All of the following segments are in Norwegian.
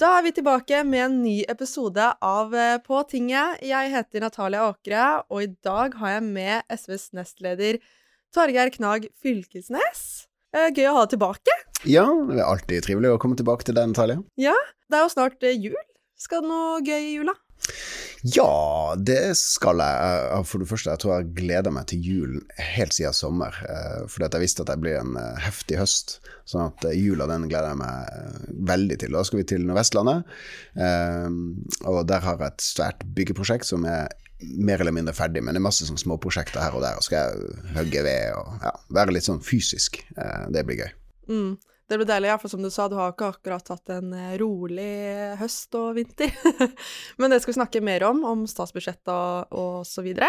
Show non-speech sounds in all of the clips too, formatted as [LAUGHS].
Da er vi tilbake med en ny episode av eh, På tinget. Jeg heter Natalia Åkre, og i dag har jeg med SVs nestleder Torgeir Knag Fylkesnes. Eh, Gøy å ha deg tilbake. Ja, det er alltid trivelig å komme tilbake til deg, Natalia. Ja, det er jo snart eh, jul. Skal det noe gøy i jula? Ja, det skal jeg. Jeg- For det første, jeg tror jeg gleder meg til julen helt siden sommer. eh, Fordi at jeg visste at det blir en eh, heftig høst. Sånn at eh, jula den gleder jeg meg eh, veldig til. Da skal vi til Nordvestlandet. eh, Og der har jeg et svært byggeprosjekt som er mer eller mindre ferdig, men det er masse sånn småprosjekter her og der. Og skal jeg hogge ved og ja, være litt sånn fysisk. Eh, Det blir gøy. Mm. Det blir deilig, ja, for som du sa, du har ikke akkurat hatt en eh, rolig høst og vinter. [LAUGHS] Men det skal vi snakke mer om, om statsbudsjettet og, og så videre.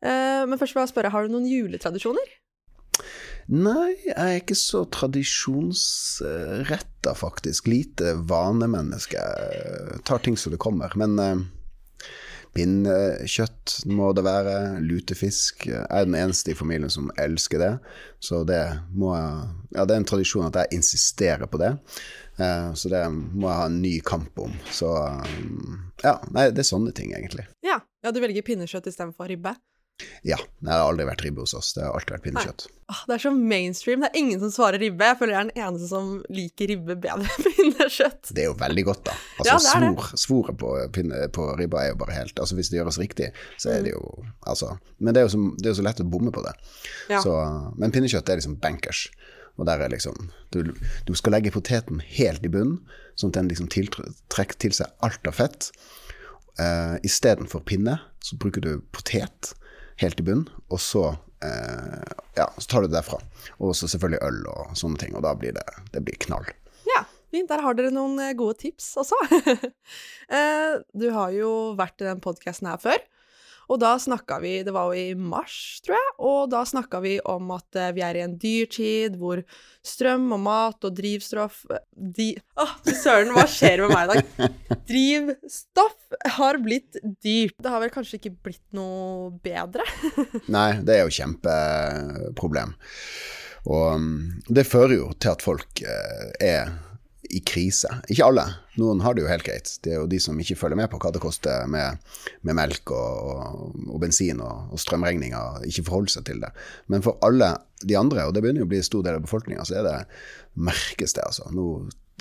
Eh, men først vil jeg spørre, har du noen juletradisjoner? Nei, jeg er ikke så tradisjonsretta, faktisk. Lite vanemenneske. Jeg tar ting som det kommer. Men eh, pinnekjøtt må det være. Lutefisk. Jeg er den eneste i familien som elsker det. Så det må jeg Ja, det er en tradisjon at jeg insisterer på det. Eh, så det må jeg ha en ny kamp om. Så eh, ja, nei, det er sånne ting, egentlig. Ja, ja du velger pinnekjøtt istedenfor ribbe? Ja. Det har aldri vært ribbe hos oss. Det har alltid vært pinnekjøtt. Åh, det er så mainstream. Det er ingen som svarer ribbe. Jeg føler jeg er den eneste som liker ribbe bedre enn [LAUGHS] pinnekjøtt. Det er jo veldig godt, da. Altså, Ja, svor, Svoret på, pinne- på ribba er jo bare helt Altså Hvis det gjøres riktig, så er det jo Altså Men det er jo så, det er jo så lett å bomme på det. Ja. Så, men pinnekjøtt er liksom bankers. Og der er liksom Du, du skal legge poteten helt i bunnen, sånn at den liksom trekker til seg alt av fett. Uh, Istedenfor pinne, så bruker du potet helt i bunnen, og så eh, Ja, så tar du det derfra. Og så selvfølgelig øl og sånne ting, og da blir det, det blir knall. Ja, fint. Der har dere noen eh, gode tips også. [LAUGHS] Eh, du har jo vært i den podkasten her før. Og da snakka vi, det var jo i mars, tror jeg, og da snakka vi om at eh, vi er i en dyrtid hvor strøm og mat og drivstoff eh, de, Åh, fy søren, hva skjer med meg i dag? [LAUGHS] Drivstoff har blitt dyrt. Det har vel kanskje ikke blitt noe bedre? [LAUGHS] Nei, det er jo kjempeproblem. Og um, det fører jo til at folk eh, er i krise. Ikke alle. Noen har det jo helt greit. Det er jo de som ikke følger med på hva det koster med, med melk og, og, og bensin og, og strømregninger, ikke forholder seg til det. Men for alle de andre, og det begynner jo å bli en stor del av befolkninga, så er det merkes det, altså. Nå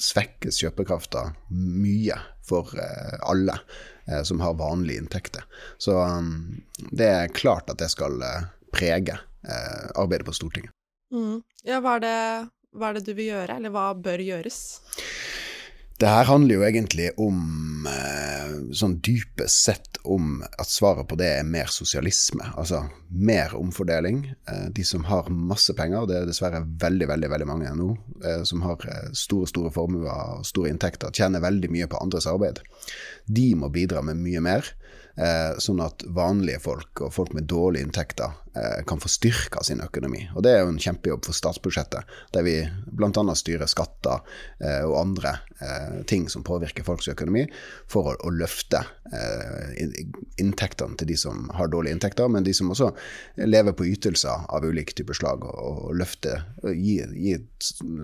svekkes kjøpekrafta mye for eh, alle eh, som har vanlige inntekter. Så um, det er klart at det skal eh, prege arbeidet på Stortinget. Mm. Ja, hva er, det, hva er det du vil gjøre, eller hva bør gjøres? Det her handler jo egentlig om eh, sånn dypest sett om at svaret på det er mer sosialisme. Altså mer omfordeling. Eh, de som har masse penger, det er dessverre veldig veldig, veldig mange nå, eh, som har store store formuer og store inntekter, tjener veldig mye på andres arbeid. De må bidra med mye mer. Eh, sånn at vanlige folk og folk med dårlige inntekter eh, kan få styrka sin økonomi. Og det er jo en kjempejobb for statsbudsjettet, der vi bl.a. styrer skatter eh, og andre eh, ting som påvirker folks økonomi, for å, å løfte eh, inntektene til de som har dårlige inntekter, men de som også lever på ytelser av ulike typer slag, og, og løfte, og gi, gi,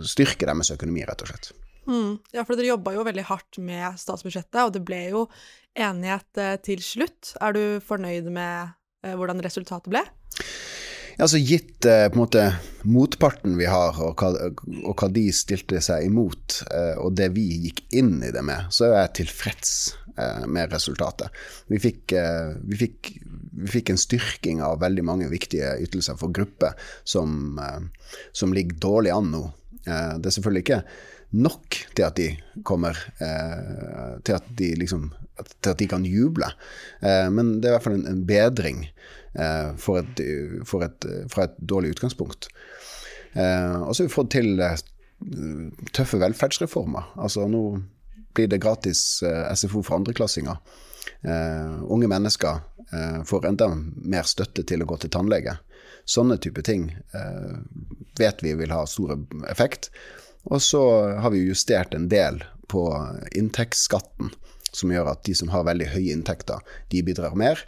styrke deres økonomi, rett og slett. Mm. Ja, for dere jobba jo veldig hardt med statsbudsjettet, og det ble jo enighet eh, til slutt. Er du fornøyd med eh, hvordan resultatet ble? Altså Gitt eh, på en måte motparten vi har, og hva, og hva de stilte seg imot, og det vi gikk inn i det med, så er jeg tilfreds med resultatet. Vi fikk, vi, fikk, vi fikk en styrking av veldig mange viktige ytelser for grupper som, som ligger dårlig an nå. Det er selvfølgelig ikke nok til at de kommer Til at de liksom til at de kan juble. Eh, men det er i hvert fall en, en bedring eh, for et, for et, fra et dårlig utgangspunkt. Eh, og så har vi fått til tøffe velferdsreformer. Altså nå blir det gratis SFO for andreklassinger. Unge mennesker får enda mer støtte til å gå til tannlege. Sånne type ting vet vi vil ha stor effekt. Og så har vi justert en del på inntektsskatten, som gjør at de som har veldig høye inntekter, de bidrar mer.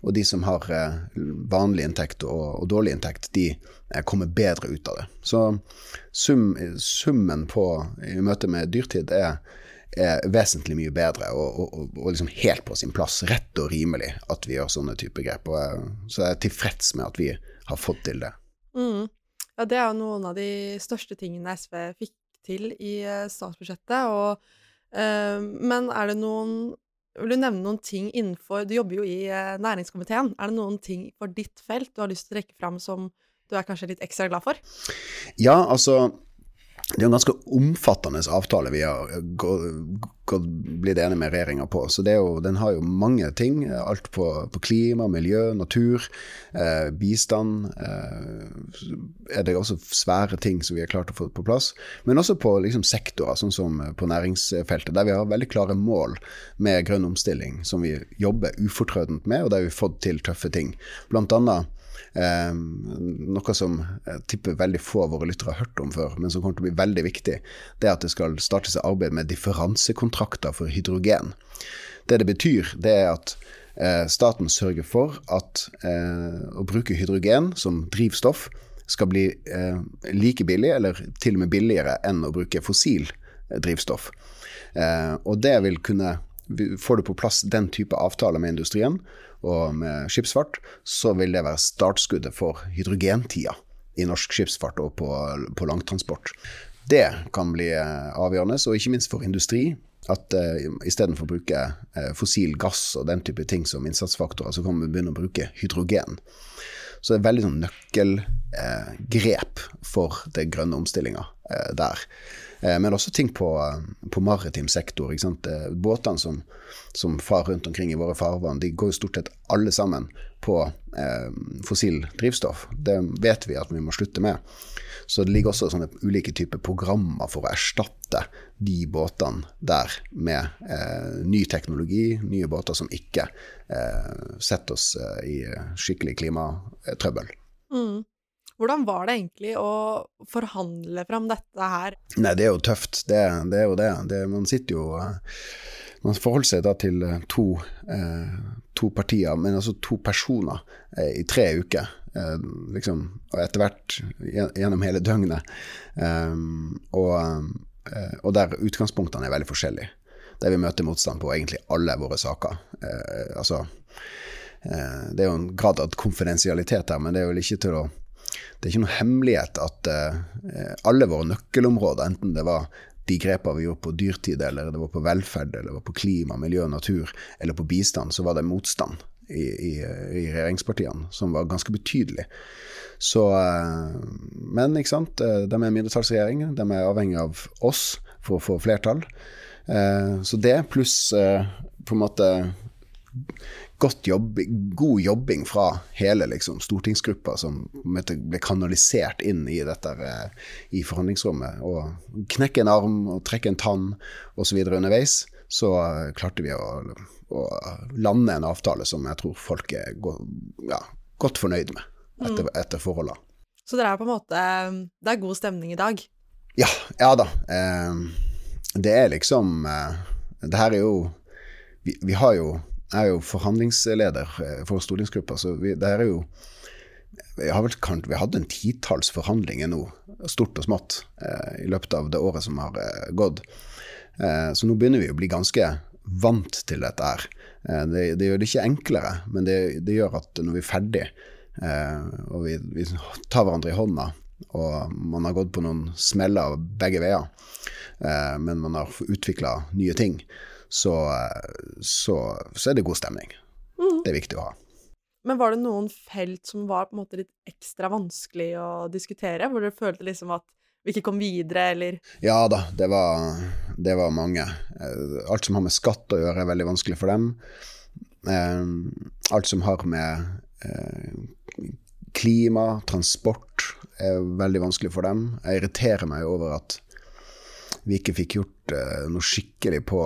Og de som har eh, vanlig inntekt og, dårlig inntekt, de eh, kommer bedre ut av det. Så sum, summen på i møte med dyrtid er, er vesentlig mye bedre og, og, og, liksom helt på sin plass, rett og rimelig, at vi gjør sånne typer grep. Og, så jeg er tilfreds med at vi har fått til det. Mm. Ja, det er jo noen av de største tingene SV fikk til i eh, statsbudsjettet. Og, men er det noen Vil du nevne noen ting innenfor Du jobber jo i eh, næringskomiteen. Er det noen ting for ditt felt du har lyst til å trekke fram som du er kanskje litt ekstra glad for? Ja, altså det er en ganske omfattende avtale vi har blitt enige med regjeringa på. Så jo, den har jo mange ting. Alt på, på klima, miljø, natur, eh, bistand. Eh, er det også svære ting som vi har klart å få på plass. Men også på liksom, sektorer, sånn som på næringsfeltet, der vi har veldig klare mål med grønn omstilling som vi jobber ufortrødent med, og der vi har fått til tøffe ting. Blant annet noe som jeg tipper veldig få av våre lyttere har hørt om før, men som kommer til å bli veldig viktig, det er at det skal startes et arbeid med differansekontrakter for hydrogen. Det det betyr, det er at eh, staten sørger for at eh, å bruke hydrogen som drivstoff skal bli eh, like billig, eller til og med billigere, enn å bruke fossil drivstoff. Og det vil kunne Får du på plass den type avtaler med industrien, og med skipsfart, så vil det være startskuddet for hydrogentida i norsk skipsfart og på, på langtransport. Det kan bli eh, avgjørende, og ikke minst for industri. At uh, eh, istedenfor å bruke uh, fossil gass og den type ting som innsatsfaktorer, så kan vi begynne å bruke hydrogen. Så det er veldig sånn nøkkelgrep uh, for den grønne omstillinga der. Eh, men også ting på, på maritim sektor. Eh, båtene som, som far rundt omkring i våre farvann, de går jo stort sett alle sammen på eh, fossil drivstoff. Det vet vi at vi må slutte med. Så det ligger også sånne ulike typer programmer for å erstatte de båtene der med eh, ny teknologi, nye båter som ikke eh, setter oss eh, i skikkelig klimatrøbbel. Mm. Hvordan var det egentlig å forhandle fram dette her? Nei, det er jo tøft. Det, det er jo det. det. Man sitter jo eh, Man forholder seg da til eh, to, eh, to partier, men altså to personer, i tre uker. liksom, og etter hvert gjennom hele døgnet. og, og der utgangspunktene er veldig forskjellige. Der vi møter motstand på egentlig alle våre saker. altså det er jo en grad av konfidensialitet her, men det er vel ikke til å det er ikke noe hemmelighet at uh, alle våre nøkkelområder, enten det var de grepene vi gjorde på dyrtid, eller det var på velferd, eller det var på klima, miljø natur, eller på bistand, så var det motstand i, i, i regjeringspartiene som var ganske betydelig. Så, uh, men ikke sant, eh, de er mindretallsregjering, de er avhengig av oss for å få flertall. Så det pluss på en måte jobb, god jobbing fra hele liksom, stortingsgruppa som ble kanalisert inn i dette eh, i forhandlingsrommet. Og knekke en arm og trekke en tann osv. underveis, så eh, klarte vi å, å, lande en avtale som jeg tror folk er go, ja, godt fornøyd med etter, mm. etter forholda. Så det er på en måte Det er god stemning i dag? Ja, ja da. Eh, det er liksom eh, Det her er jo vi, vi har jo jeg er jo forhandlingsleder eh, for stortingsgruppa, så vi, det er jo vi har vel vi hadde en titalls forhandlinger nå, stort og smått, eh, i løpet av det året som har eh, gått. Så nå begynner vi å bli ganske vant til dette her. Det, det, gjør det ikke enklere, men det, det gjør at når vi er ferdig, og vi, vi, tar hverandre i hånda, og man har gått på noen smeller begge veier, men man har utvikla nye ting, så, så, så er det god stemning. Mm. Det er viktig å ha. Men var det noen felt som var på en måte litt ekstra vanskelig å diskutere? Hvor dere følte liksom at vi ikke kom videre, eller? Ja da, det var, det var mange. Eh, alt som har med skatt å gjøre, er veldig vanskelig for dem. Eh, alt som har med eh, klima, transport, er veldig vanskelig for dem. Jeg irriterer meg over at vi ikke fikk gjort noe skikkelig på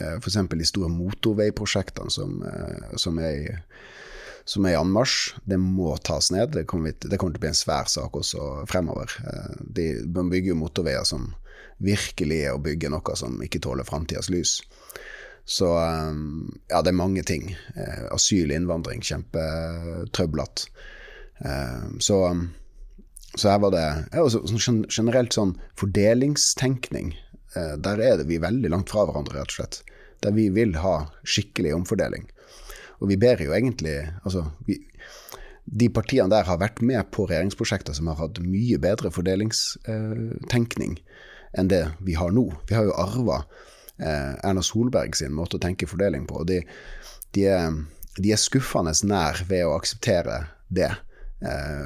F.eks. de store motorveiprosjektene som, eh, som, er i, som er i anmarsj. Det må tas ned. Det kommer, det kommer, til å bli en svær sak også fremover. Eh, de, man bygger jo motorveier som virkelig er å bygge noe som ikke tåler framtidas lys. Så ja, det er mange ting. Asyl, innvandring, kjempetrøblete. Så, så her var det ja, Generelt sånn fordelingstenkning eh, der er det vi veldig langt fra hverandre, rett og slett. Der vi vil ha skikkelig omfordeling. Og vi ber jo egentlig Altså, vi, de partiene der har vært med på regjeringsprosjekter som har hatt mye bedre fordelingstenkning enn det vi har nå. Vi har jo arva eh, Erna Solberg sin måte å tenke fordeling på. og de, de, er, de er skuffende nær ved å akseptere det eh,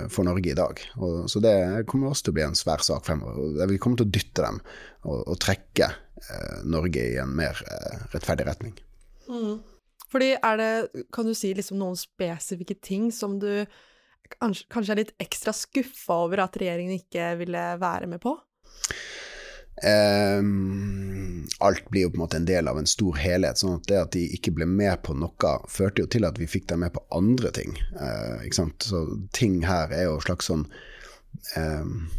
for Norge i dag. Og, så det kommer også til å bli en svær sak fremover. Vi kommer til å dytte dem og, og trekke eh, Norge i en mer eh, rettferdig retning. Mm. Fordi er det, kan du si liksom noen spesifikke ting som du kanskje, kanskje er litt ekstra skuffa over at regjeringen ikke ville være med på? Um, alt blir jo på en måte en del av en stor helhet. sånn at det at de ikke ble med på noe, førte jo til at vi fikk dem med på andre ting. Uh, ikke sant? Så ting her er jo en slags sånn um,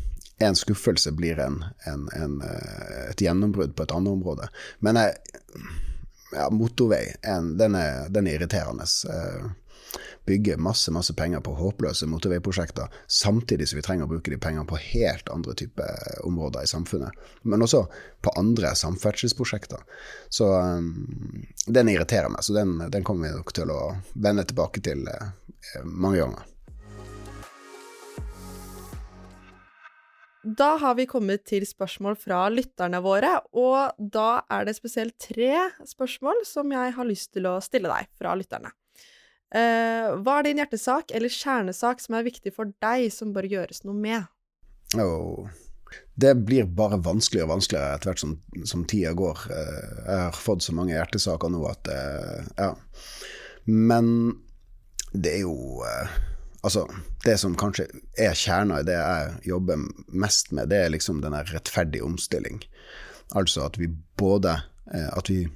En skuffelse blir en, en, en, eh, et gjennombrudd på et annet område. Men jeg ja, motorvei, en, den, er, den, er, irriterende. Uh, bygge masse masse penger på håpløse motorveiprosjekter, samtidig som vi trenger å bruke de pengene på helt andre typer områder i samfunnet. Men også på andre samferdselsprosjekter. Så um, den irriterer meg, så den, den, kommer vi nok til å vende tilbake til mange ganger. Da har vi kommet til spørsmål fra lytterne våre, og da er det spesielt tre spørsmål som jeg har lyst til å stille deg fra lytterne. Uh, hva er din hjertesak eller kjernesak som er viktig for deg, som bør gjøres noe med? Oh. Det blir bare vanskeligere og vanskeligere etter hvert som, som tida går. Uh, jeg har fått så mange hjertesaker nå at uh, Ja. Men det er jo Altså, det som kanskje er kjerna i det jeg jobber mest med, det er liksom den rettferdige omstilling. Altså at vi både eh, At vi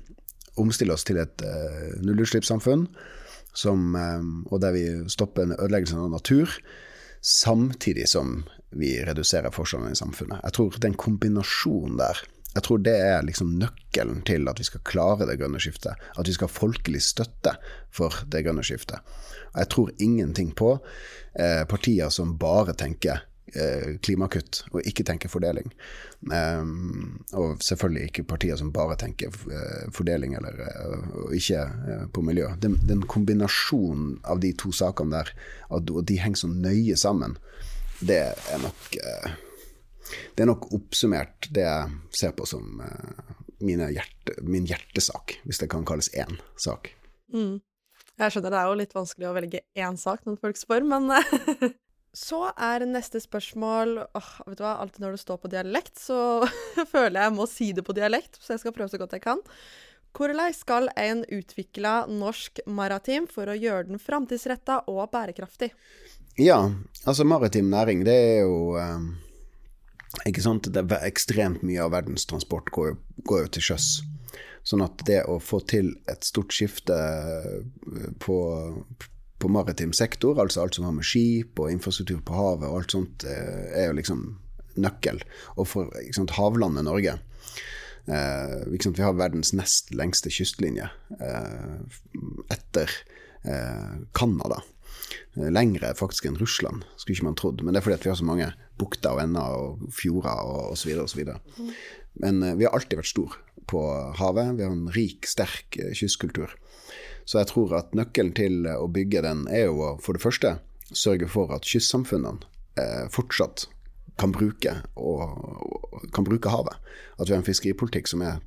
omstiller oss til et uh, nullutslippssamfunn, um, og der vi stopper ødeleggelsen av natur, samtidig som vi reduserer forskjellene i samfunnet. Jeg tror den kombinasjonen der jeg tror det er liksom nøkkelen til at vi skal klare det grønne skiftet. At vi skal ha folkelig støtte for det grønne skiftet. Og jeg tror ingenting på eh, partier som bare tenker eh, klimakutt og ikke tenker fordeling. Um, og selvfølgelig ikke partier som bare tenker uh, fordeling eller uh, ikke uh, på miljø. Den, den, kombinasjonen av de to sakene der, og de henger så nøye sammen, det er nok det er nok oppsummert det jeg ser på som hjerte, min hjertesak, hvis det kan kalles én sak. Mm. Jeg skjønner det er jo litt vanskelig å velge én sak når folk spør, men [LAUGHS] Så er neste spørsmål åh, vet du hva, Alltid når det står på dialekt, så [LAUGHS] føler jeg jeg må si det på dialekt, så jeg skal prøve så godt jeg kan. Hvordan skal en utvikle norsk maritim for å gjøre den framtidsretta og bærekraftig? Ja, altså maritim næring, det er jo eh, Ikke sant, det er ekstremt mye av verdens transport går, går jo til sjøs. Sånn at det å få til et stort skifte eh, på, på maritim sektor, altså alt som har med skip og infrastruktur på havet og alt sånt, eh, er jo liksom nøkkel. Og for sant, havlandet Norge eh, Vi har verdens nest lengste kystlinje eh, etter eh, Canada. Lengre faktisk enn Russland, skulle ikke man trodd. Men det er fordi at vi har så mange bukter og ender og fjorder og osv. osv. Men eh, vi har alltid vært stor på havet. Vi har en rik, sterk eh, kystkultur. Så jeg tror at nøkkelen til eh, å bygge den er jo å for det første sørge for at kystsamfunnene fortsatt kan bruke, og, kan bruke havet. At vi har en fiskeripolitikk som er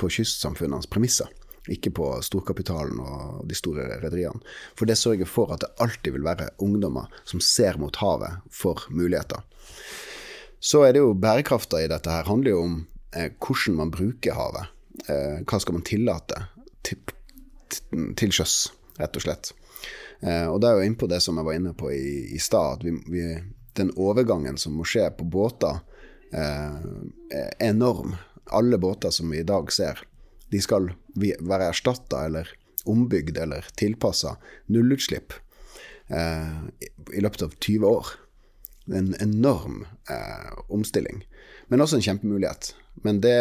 på kystsamfunnenes premisser, ikke på storkapitalen og de store rederiene. For det sørger for at det alltid vil være ungdommer som ser mot havet for muligheter. Så er det jo bærekrafta i dette her handler jo om eh, hvordan man bruker havet. Eh, hva skal man tillate til, til sjøs, rett og slett. Eh, og da er jo inne på det som jeg var inne på i, i stad, den overgangen som må skje på båter, eh, er enorm. Alle båter som vi i dag ser, de skal være erstatta eller ombygd eller tilpassa nullutslipp eh, i løpet av 20 år. En enorm eh, omstilling, men også en kjempemulighet. Men det,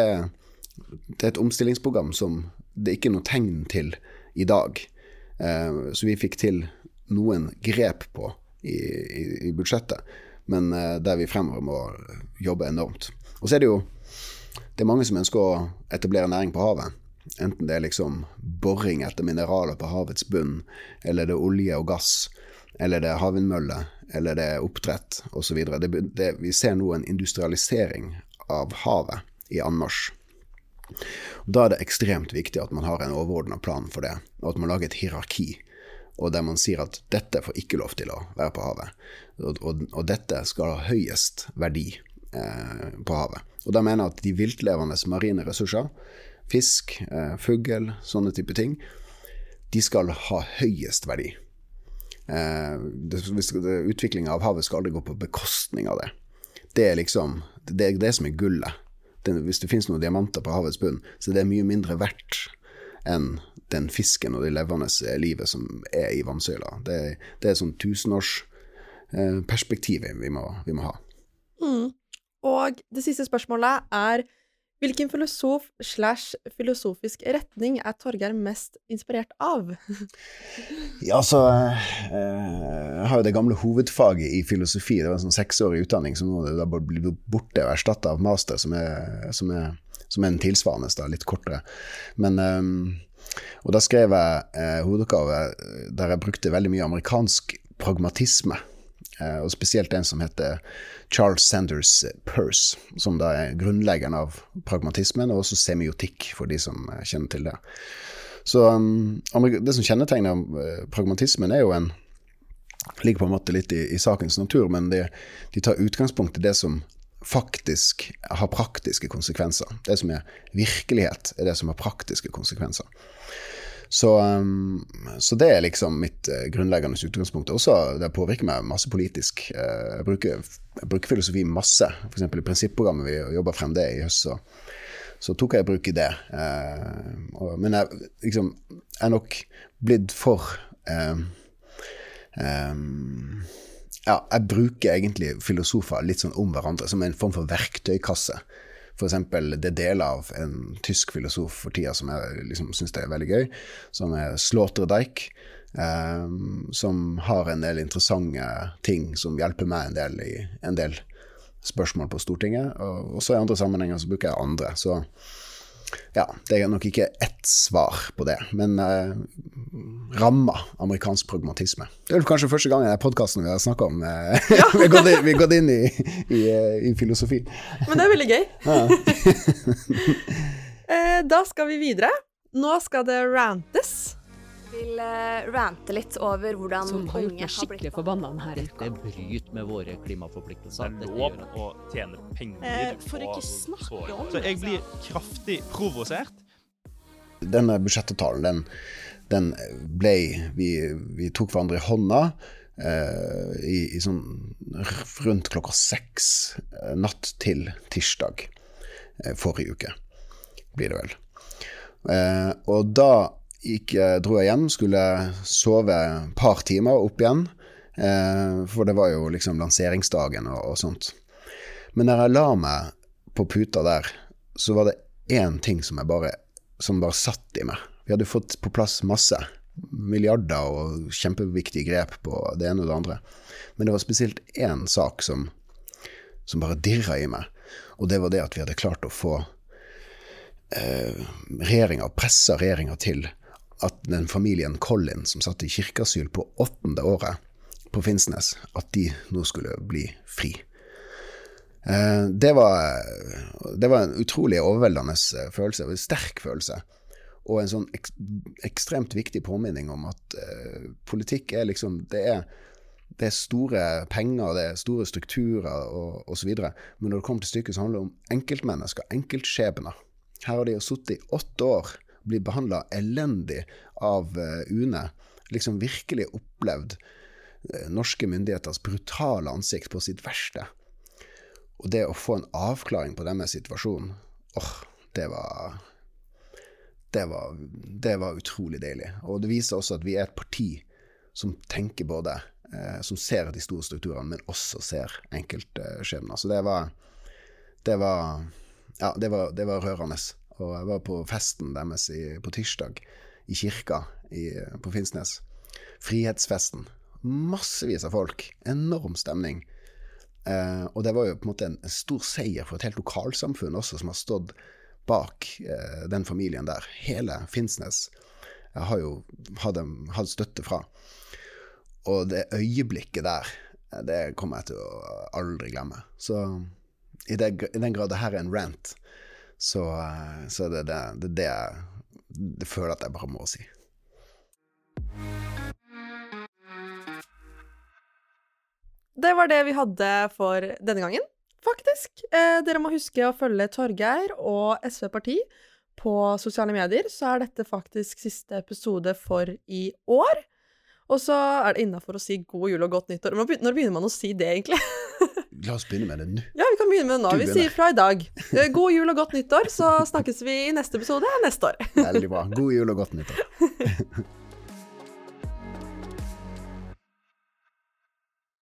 det, er et omstillingsprogram som det ikke er noe tegn til i dag. Eh, så vi fikk til noen grep på i, i, i budsjettet, men eh, der vi fremover må jobbe enormt. Og så er det jo det er mange som ønsker å etablere næring på havet. Enten det er liksom boring etter mineraler på havets bunn, eller det er olje og gass, eller det er havvindmøller, eller det er oppdrett osv. Vi ser nå en industrialisering av havet i anmarsj. Da er det ekstremt viktig at man har en overordna plan for det, og at man lager et hierarki. Og der man sier at dette får ikke lov til å være på havet. Og, og, og dette skal ha høyest verdi eh, på havet. Og da mener jeg at de viltlevende marine ressurser, fisk, eh, fugl, sånne type ting, de skal ha høyest verdi. Eh, Utviklinga av havet skal aldri gå på bekostning av det. Det er liksom det, er det som er gullet Det, hvis det finnes noen diamanter på havets bunn, så det er mye mindre verdt enn den fisken og det levende livet som er i vannsøyla. Det, det er sånn tusenårsperspektiv eh, vi, vi, må ha. Mm. Og det siste spørsmålet er Hvilken filosof slash filosofisk retning er Torgeir mest inspirert av? [LAUGHS] ja, altså Jeg har jo det gamle hovedfaget i filosofi. Det var en sånn seksårig utdanning som nå blir borte og erstatta av master, som er, som er, som er en tilsvarende, da, litt kortere. Men Og da skrev jeg eh, hovedoppgave der jeg brukte veldig mye amerikansk pragmatisme. Eh, og spesielt en som heter Charles Sanders Peirce, som da er grunnleggeren av pragmatismen, og også semiotikk, for de som eh, kjenner til det. Så um, det som kjennetegner uh, pragmatismen, er jo en Ligger på en måte litt i, i sakens natur, men de, de, tar utgangspunkt i det som faktisk har praktiske konsekvenser. Det som er virkelighet, er det som har praktiske konsekvenser. Så, um, så, det er liksom mitt uh, grunnleggende utgangspunkt. Også det påvirker meg masse politisk. Uh, jeg, bruker, jeg, bruker, filosofi masse. F.eks. i prinsipprogrammet vi jobber frem det i høst, så, så tok jeg i bruk det. Og, men jeg, liksom, er nok blitt for um, um, ja, jeg bruker egentlig filosofer litt sånn om hverandre, som en form for verktøykasse. F.eks. det deler av en tysk filosof for tida som jeg liksom syns er veldig gøy, som er Sloterdijk. Um, som har en del interessante ting som hjelper meg en del i en del spørsmål på Stortinget. Og også i andre sammenhenger så bruker jeg andre. Så ja, det er nok ikke ett svar på det, men uh, ramma amerikansk pragmatisme. Det er vel kanskje første gang i podkasten vi har snakka om uh, ja. [LAUGHS] vi, har inn, vi, har gått inn, i, i, uh, i, filosofi. Men det er veldig gøy. [LAUGHS] da skal vi videre. Nå skal det rantes vil uh, rante litt over hvordan Som har gjort meg skikkelig forbanna denne uka. Dette bryter med våre klimaforpliktelser. Det er lov å tjene penger eh, For ikke snakke om Så jeg blir kraftig provosert. Denne budsjettavtalen, den, den ble vi, vi, tok hverandre i hånda eh, i, i, sånn rundt klokka seks eh, natt til tirsdag eh, forrige uke, blir det vel. Eh, og da gikk, dro jeg hjem, skulle sove et par timer opp igjen. Eh, for det var jo liksom lanseringsdagen og, og, sånt. Men når jeg la meg på puta der, så var det én ting som, bare, som bare satt i meg. Vi hadde fått på plass masse. Milliarder og kjempeviktige grep på det ene og det andre. Men det var spesielt én sak som, som bare dirra i meg. Og det var det at vi hadde klart å få eh, regjeringa, pressa regjeringa til at den familien Collin som satt i kirkeasyl på åttende året på Finnsnes, at de nå skulle bli fri. Eh, det var, det var en utrolig overveldende følelse, en sterk følelse. Og en sånn ek, ekstremt viktig påminning om at uh, politikk er liksom det er, det er, store penger, det er store strukturer og osv. Men når det kommer til stykket, så handler det om enkeltmennesker, enkeltskjebner. Her har de jo sittet i åtte år blir behandla elendig av uh, UNE, liksom virkelig opplevd uh, norske myndigheters brutale ansikt på sitt verste. Og det å få en avklaring på deres situasjon, åh, oh, det var det var, det var utrolig deilig. Og det viser også at vi er et parti som tenker både eh, Som ser de store strukturene, men også ser enkeltskjebner. Så det var Det var Ja, det var, det var rørende. Og jeg var på festen deres i, på tirsdag, i kirka i, på Finnsnes. Frihetsfesten. Massevis av folk. Enorm stemning. Eh, og det var jo på en måte en, stor seier for et helt lokalsamfunn også, som har stått bak eh, den familien der. Hele Finnsnes. Jeg har jo hatt, støtte fra. Og det øyeblikket der, eh, det kommer jeg til å aldri glemme. Så i, det, i den grad det her er en rant, så, så det er det det, det, det jeg det føler at jeg bare må si. Det var det vi hadde for denne gangen, faktisk. Eh, dere må huske å følge Torgeir og SV Parti på sosiale medier, så er dette faktisk siste episode for i år. Og så er det innafor å si god jul og godt nyttår. Når begynner, man å si det, egentlig? [LAUGHS] La oss begynne med det nå. Ja, vi kan begynne med det nå. Du Vi begynner. sier fra i dag. Eh, God jul og godt nyttår, så snakkes vi i neste episode neste år. Veldig bra. God jul og godt nyttår. [LAUGHS]